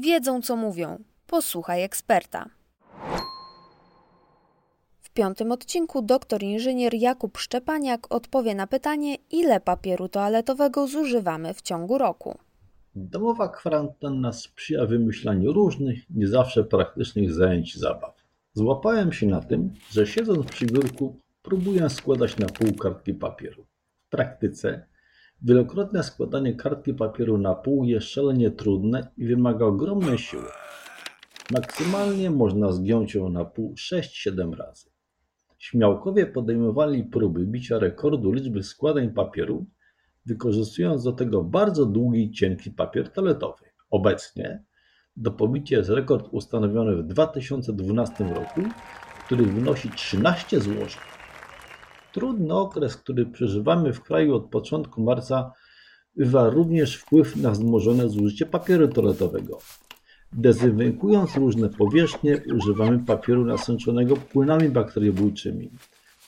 wiedzą co mówią. Posłuchaj eksperta. W piątym odcinku doktor inżynier Jakub Szczepaniak odpowie na pytanie, ile papieru toaletowego zużywamy w ciągu roku. Domowa kwarantanna sprzyja wymyślaniu różnych, nie zawsze praktycznych zajęć i zabaw. Złapałem się na tym, że siedząc przy biurku próbuję składać na pół kartki papieru. W praktyce wielokrotne składanie kartki papieru na pół jest szalenie trudne i wymaga ogromnej siły. Maksymalnie można zgiąć ją na pół 6-7 razy. Śmiałkowie podejmowali próby bicia rekordu liczby składań papieru, wykorzystując do tego bardzo długi i cienki papier toaletowy. Obecnie do pobicia jest rekord ustanowiony w 2012 roku, który wynosi 13 złożeń. Trudny okres, który przeżywamy w kraju od początku marca, wywarł również wpływ na wzmożone zużycie papieru toaletowego. Dezynfekując różne powierzchnie, używamy papieru nasączonego płynami bakteriobójczymi.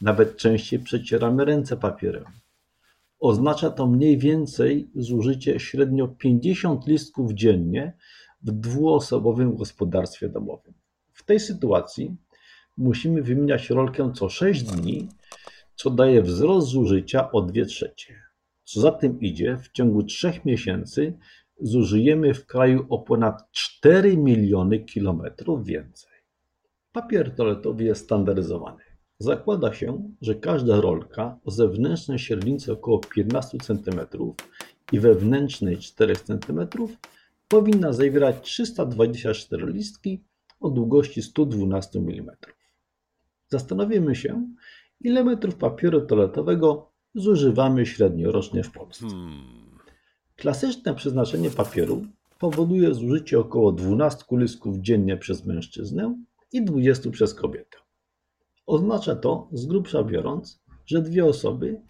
Nawet częściej przecieramy ręce papierem. Oznacza to mniej więcej zużycie średnio 50 listków dziennie w dwuosobowym gospodarstwie domowym. W tej sytuacji musimy wymieniać rolkę co 6 dni, co daje wzrost zużycia o 2 trzecie. Co za tym idzie, w ciągu 3 miesięcy zużyjemy w kraju o ponad 4 miliony kilometrów więcej. Papier toaletowy jest standaryzowany. Zakłada się, że każda rolka o zewnętrznej średnicy około 15 cm i wewnętrznej 4 cm powinna zawierać 324 listki o długości 112 mm. Zastanowimy się, ile metrów papieru toaletowego zużywamy średnio rocznie w Polsce. Klasyczne przeznaczenie papieru powoduje zużycie około 12 listków dziennie przez mężczyznę i 20 przez kobietę. Oznacza to, z grubsza biorąc, że dwie osoby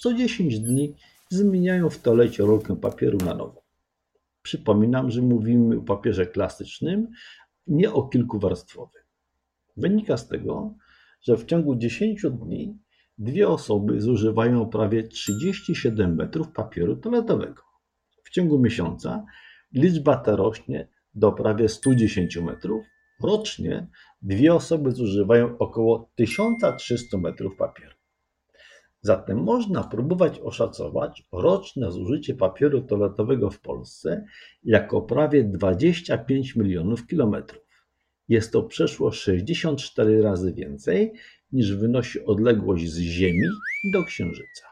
co 10 dni zmieniają w toalecie rolkę papieru na nowo. Przypominam, że mówimy o papierze klasycznym, nie o kilkuwarstwowym. Wynika z tego, że w ciągu 10 dni dwie osoby zużywają prawie 37 metrów papieru toaletowego. W ciągu miesiąca liczba ta rośnie do prawie 110 metrów. Rocznie dwie osoby zużywają około 1300 metrów papieru. Zatem można próbować oszacować roczne zużycie papieru toaletowego w Polsce jako prawie 25 milionów kilometrów. Jest to przeszło 64 razy więcej niż wynosi odległość z Ziemi do Księżyca.